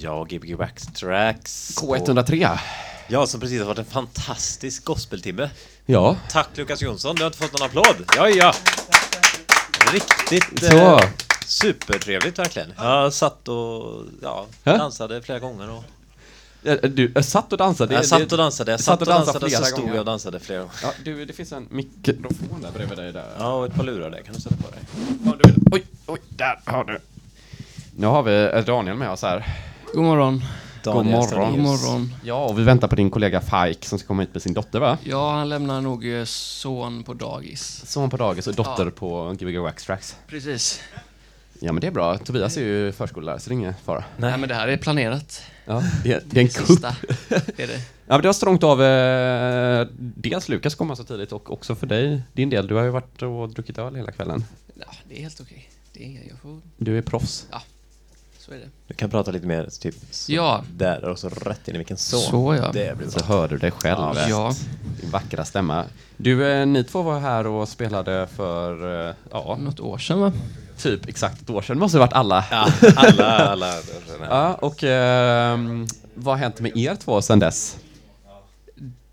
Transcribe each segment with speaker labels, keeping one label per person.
Speaker 1: Ja, Gbg Backtracks.
Speaker 2: K103.
Speaker 1: Ja, som precis har varit en fantastisk gospeltimme.
Speaker 2: Ja,
Speaker 1: Tack Lukas Jonsson, du har inte fått någon applåd. Ja, ja. Riktigt
Speaker 2: så.
Speaker 1: eh, supertrevligt verkligen. Jag satt och ja, dansade flera gånger. Och,
Speaker 2: Du jag satt och dansade.
Speaker 1: jag satt och dansade, jag
Speaker 2: satt och dansade
Speaker 1: och så stod
Speaker 2: gånger.
Speaker 1: jag och dansade flera gånger.
Speaker 2: Ja, du, det finns en mikrofon där bredvid dig där.
Speaker 1: Ja, och ett par lurar där kan du sätta på dig.
Speaker 2: Ja, du, oj, oj, där har du. Nu har vi eh, Daniel med oss här.
Speaker 3: God morgon.
Speaker 1: Daniel
Speaker 2: morgon.
Speaker 3: God morgon.
Speaker 2: Ja, och vi väntar på din kollega Fike som ska komma hit med sin dotter va?
Speaker 3: Ja, han lämnar nog eh, son på dagis.
Speaker 2: Son på dagis och dotter
Speaker 3: Ja.
Speaker 2: på Gbg Wax Tracks.
Speaker 3: Precis.
Speaker 2: Ja men det är bra. Tobias är ju förskollärare så det är ingen fara.
Speaker 3: Nej, men det här är planerat.
Speaker 2: Ja, det, är- det är en kupp.
Speaker 3: Det är det.
Speaker 2: Ja men det var strångt av eh, dels Lukas komma så tidigt och också för dig, din del. Du har ju varit och druckit öl hela kvällen.
Speaker 3: Ja, det är helt okej. Det är, jag får,
Speaker 2: Du är proffs.
Speaker 3: Så är det.
Speaker 1: Du kan prata lite mer typ så
Speaker 3: Ja.
Speaker 1: där och så rätt in i vilken så.
Speaker 3: Så, ja.
Speaker 1: Det blir
Speaker 2: Så hör du dig själv.
Speaker 1: Ja,
Speaker 3: Ja.
Speaker 2: Din vackra stämma. Du, eh, ni två var här och spelade för, eh, ja,
Speaker 3: Något år sedan va?
Speaker 2: typ exakt ett år sedan. Det måste ha varit alla.
Speaker 1: Ja, alla, alla.
Speaker 2: Ja, och ehm, vad har hänt med er två sedan dess?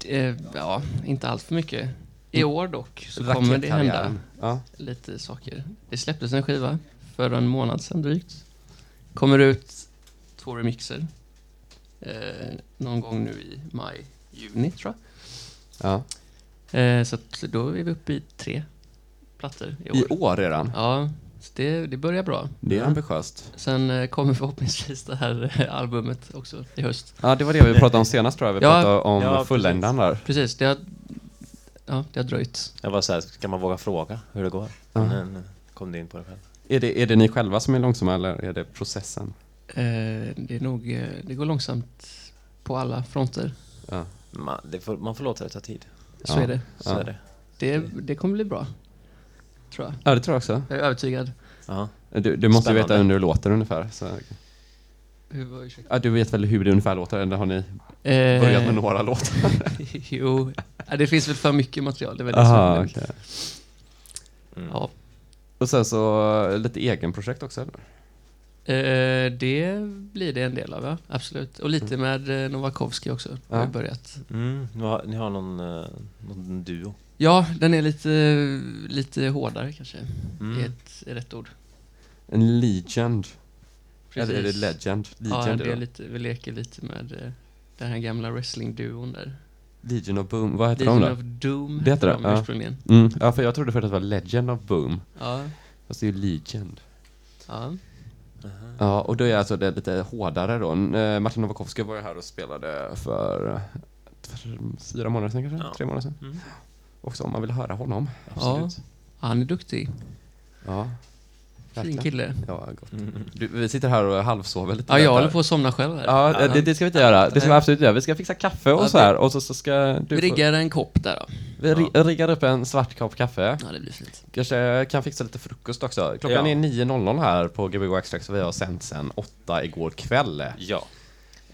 Speaker 3: Eh, ja, inte allt för mycket. I år dock så kommer det hända
Speaker 2: Ja.
Speaker 3: lite saker. Det släpptes en skiva för en månad sedan drygt. Kommer ut två remixer. Eh, någon gång nu i maj, juni tror jag.
Speaker 2: ja.
Speaker 3: Eh, så att då är vi uppe i tre plattor i år.
Speaker 2: I år redan?
Speaker 3: Ja, så det, det börjar bra.
Speaker 2: Det är
Speaker 1: Ja.
Speaker 2: ambitiöst.
Speaker 3: Sen eh, kommer förhoppningsvis det här eh, albumet också i höst.
Speaker 2: Ja, det var det vi pratade om senast tror jag. Vi
Speaker 3: Ja.
Speaker 2: pratade om
Speaker 1: Ja,
Speaker 2: fullängdaren där.
Speaker 3: Precis, det har, ja, det har dröjt.
Speaker 1: Jag var så här, ska man våga fråga hur det går?
Speaker 2: Ja.
Speaker 1: Men, eh, kom du in på det själv?
Speaker 2: Är det, är det ni själva som är långsamma eller är det processen?
Speaker 3: Eh, det är nog, eh, det går långsamt på alla fronter.
Speaker 2: Ja.
Speaker 1: Man, det får, man får låta det ta tid.
Speaker 3: Så
Speaker 2: Ja.
Speaker 3: är det.
Speaker 1: Så
Speaker 2: Ja.
Speaker 1: är det.
Speaker 3: det. Det kommer bli bra. Tror jag.
Speaker 2: Ja, det tror jag också.
Speaker 3: Jag är övertygad.
Speaker 1: Ja.
Speaker 2: Du, du måste ju veta hur det låter ungefär. Så.
Speaker 3: Hur?
Speaker 2: Ja, du vet väl hur det ungefär låter? Eller har ni
Speaker 3: Eh,
Speaker 2: börjat med några låtar?
Speaker 3: jo, Ja, det finns väl för mycket material. Det är väl det
Speaker 2: Aha,
Speaker 3: är-
Speaker 2: okej.
Speaker 1: Mm.
Speaker 3: Ja.
Speaker 2: Och sen så lite egenprojekt också eller?
Speaker 3: Eh, det blir det en del av, ja. Absolut. Och lite med eh, Novakovsky också. Har
Speaker 2: Ja.
Speaker 3: börjat.
Speaker 1: Mm, ni, har, ni har någon, eh, någon duo?
Speaker 3: Ja, den är lite, lite hårdare kanske.
Speaker 1: Mm.
Speaker 3: Är, ett, är rätt ord.
Speaker 2: En legend. Eller är det
Speaker 3: Precis.
Speaker 2: legend?
Speaker 3: Ja,
Speaker 2: Legend
Speaker 3: det är
Speaker 2: då.
Speaker 3: lite, vi leker lite med eh, den här gamla wrestling-duon där.
Speaker 2: Legion of Boom. Vad heter
Speaker 3: Legion
Speaker 2: de
Speaker 3: of
Speaker 2: då?
Speaker 3: Doom
Speaker 2: Det heter
Speaker 3: de
Speaker 2: det, ja.
Speaker 3: ursprungligen.
Speaker 2: Mm. Ja, för jag trodde först att det var Legend of Boom.
Speaker 3: Ja,
Speaker 2: Fast det är ju Legend.
Speaker 3: ja.
Speaker 2: Ja, och då är alltså det lite hårdare då. Eh, Martin Novakovsky var ju här och spelade för, för fyra månader sedan kanske?
Speaker 1: Ja.
Speaker 2: Tre månader sedan.
Speaker 1: Mm.
Speaker 2: Också om man vill höra honom.
Speaker 1: Absolut.
Speaker 3: Han är duktig.
Speaker 2: Ja,
Speaker 3: Fin kille.
Speaker 2: Ja, gott.
Speaker 1: Mm.
Speaker 2: Du, vi sitter här och halvsover lite.
Speaker 3: Ja, jag håller på att somna själv här.
Speaker 2: Ja, det, det ska vi inte göra. Det ska vi absolut göra. Vi ska fixa kaffe och
Speaker 3: Ja,
Speaker 2: så här. Och så, så ska du
Speaker 3: Vi riggar en kopp där då.
Speaker 2: Vi ri- riggar upp en svart kopp kaffe.
Speaker 3: Ja, det blir fint.
Speaker 2: Kanske kan fixa lite frukost också. Klockan
Speaker 1: Ja.
Speaker 2: är 9.00 här på Gbg Extract så vi har sänt sen 8 igår kväll.
Speaker 1: Ja.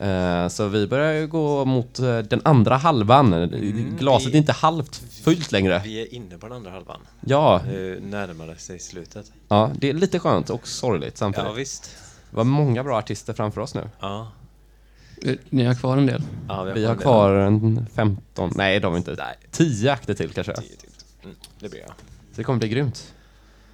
Speaker 2: Eh, Så vi börjar ju gå mot eh, den andra halvan.
Speaker 1: Mm,
Speaker 2: Glaset
Speaker 1: vi-
Speaker 2: är inte halvt fullt längre.
Speaker 1: Vi är inne på den andra halvan.
Speaker 2: Ja,
Speaker 1: Nu närmar det sig slutet.
Speaker 2: ja, det är lite skönt och sorgligt samtidigt.
Speaker 1: Ja, visst.
Speaker 2: Vi har många bra artister framför oss nu.
Speaker 1: Ja.
Speaker 3: Eh, Ni har kvar en del.
Speaker 1: ja
Speaker 2: Vi har
Speaker 1: en del.
Speaker 2: kvar en 15, nej de har vi inte.
Speaker 1: Nej,
Speaker 2: 10 akter till kanske.
Speaker 1: tio till. Mm, det blir jag.
Speaker 2: Så det kommer bli grymt.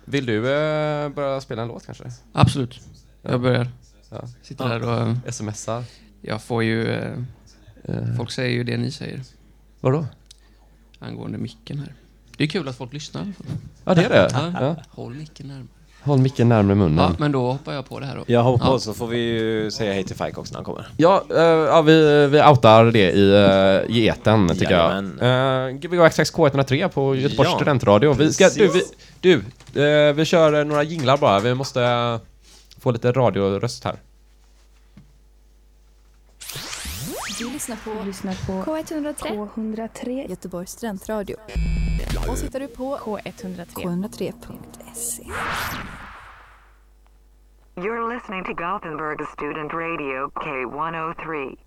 Speaker 2: Vill du eh, börja spela en låt kanske?
Speaker 3: Absolut.
Speaker 2: Ja.
Speaker 3: Jag börjar.
Speaker 2: Ja.
Speaker 3: Sitter här och... eh,
Speaker 2: Smsar?
Speaker 3: Jag får ju... eh,
Speaker 2: Eh,
Speaker 3: Folk säger ju det ni säger
Speaker 2: vadå?
Speaker 3: angående micken här. Det är kul att folk lyssnar.
Speaker 2: Ja det är det.
Speaker 3: Ja.
Speaker 2: Ja.
Speaker 3: Håll micken närmare.
Speaker 2: Håll micken närmare munnen.
Speaker 3: Ja, men då hoppar jag på det här då.
Speaker 1: Jag hoppar
Speaker 3: Ja.
Speaker 1: så får vi ju säga hej till Fike också när han kommer.
Speaker 2: Ja, eh, ja vi, vi outar det i, uh, i etern tycker
Speaker 1: Jajamän.
Speaker 2: jag. Uh, Gbg Access K103 på Göteborgs
Speaker 1: Ja,
Speaker 2: studentradio. Vi ska, du, vi, du eh, vi kör några jinglar bara. Vi måste få lite radioröst här.
Speaker 4: Du lyssnar på
Speaker 5: lyssnar på
Speaker 4: K103
Speaker 5: K103
Speaker 4: Göteborgs studentradio. Och sitter du på K103 K103.se.
Speaker 6: You're listening to Gothenburg Student Radio K103.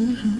Speaker 2: Mm-hmm.